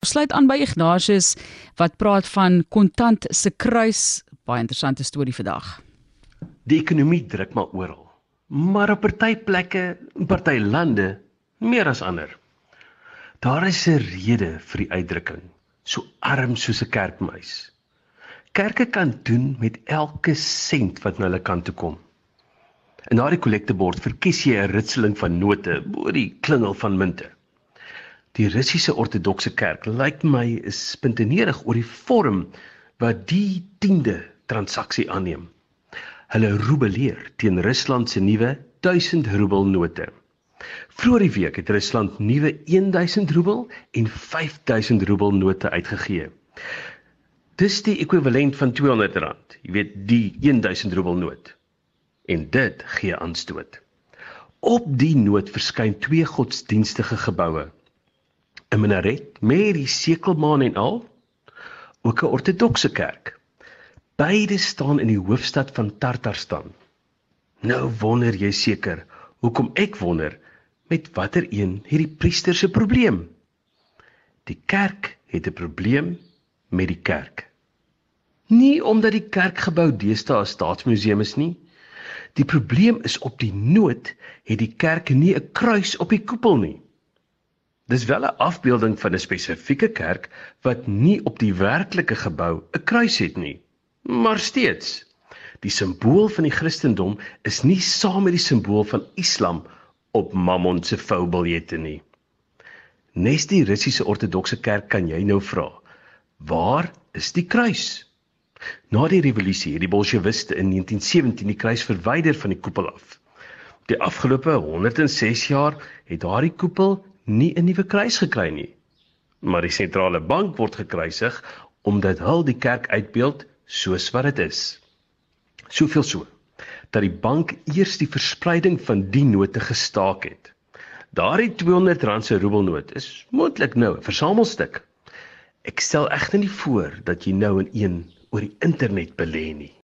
Sluit aan by Ignatius wat praat van kontant se kruis. Baie interessante storie vandag. Die ekonomie druk maar oral. Maar op party plekke, in party lande, meer as ander. Daar is 'n rede vir die uitdrukking. So arm soos 'n kerkmuis. Kerke kan doen met elke sent wat na hulle kant toe kom. En na die kollektebord verkies jy 'n ritseling van note bo die klingel van munte. Die Russiese Ortodokse Kerk lyk my is spintenerig oor die vorm wat die 10de transaksie aanneem. Hulle roebeleer teen Rusland se nuwe 1000 roebel note. Vroeger die week het Rusland nuwe 1000 roebel en 5000 roebel note uitgegee. Dis die ekwivalent van R200, jy weet, die 1000 roebel noot. En dit gee aanstoot. Op die noot verskyn twee godsdienstige geboue 'n minaret met die sekelmaan en al, ook 'n ortodokse kerk. Beide staan in die hoofstad van Tartarstan. Nou wonder jy seker, hoekom ek wonder met watter een hierdie priester se probleem? Die kerk het 'n probleem met die kerk. Nie omdat die kerkgebou deesdae 'n staatsmuseum is nie. Die probleem is op die noot het die kerk nie 'n kruis op die koepel nie. Dis wel 'n afbeelding van 'n spesifieke kerk wat nie op die werklike gebou 'n kruis het nie. Maar steeds, die simbool van die Christendom is nie saam met die simbool van Islam op Mammon se voubiljette nie. Nes die Russiese Ortodokse Kerk kan jy nou vra, waar is die kruis? Na die revolusie het die Bolsjewiste in 1917 die kruis verwyder van die koepel af. Die afgelope 106 jaar het daardie koepel nie 'n nuwe kruis gekry nie. Maar die sentrale bank word gekruisig omdat hul die kerk uitbeeld soos wat dit is. Soveel so dat die bank eers die verspreiding van die note gestaak het. Daardie 200 rand se roebelnoot is moontlik nou 'n versamelstuk. Ek stel egter nie voor dat jy nou in een oor die internet belê nie.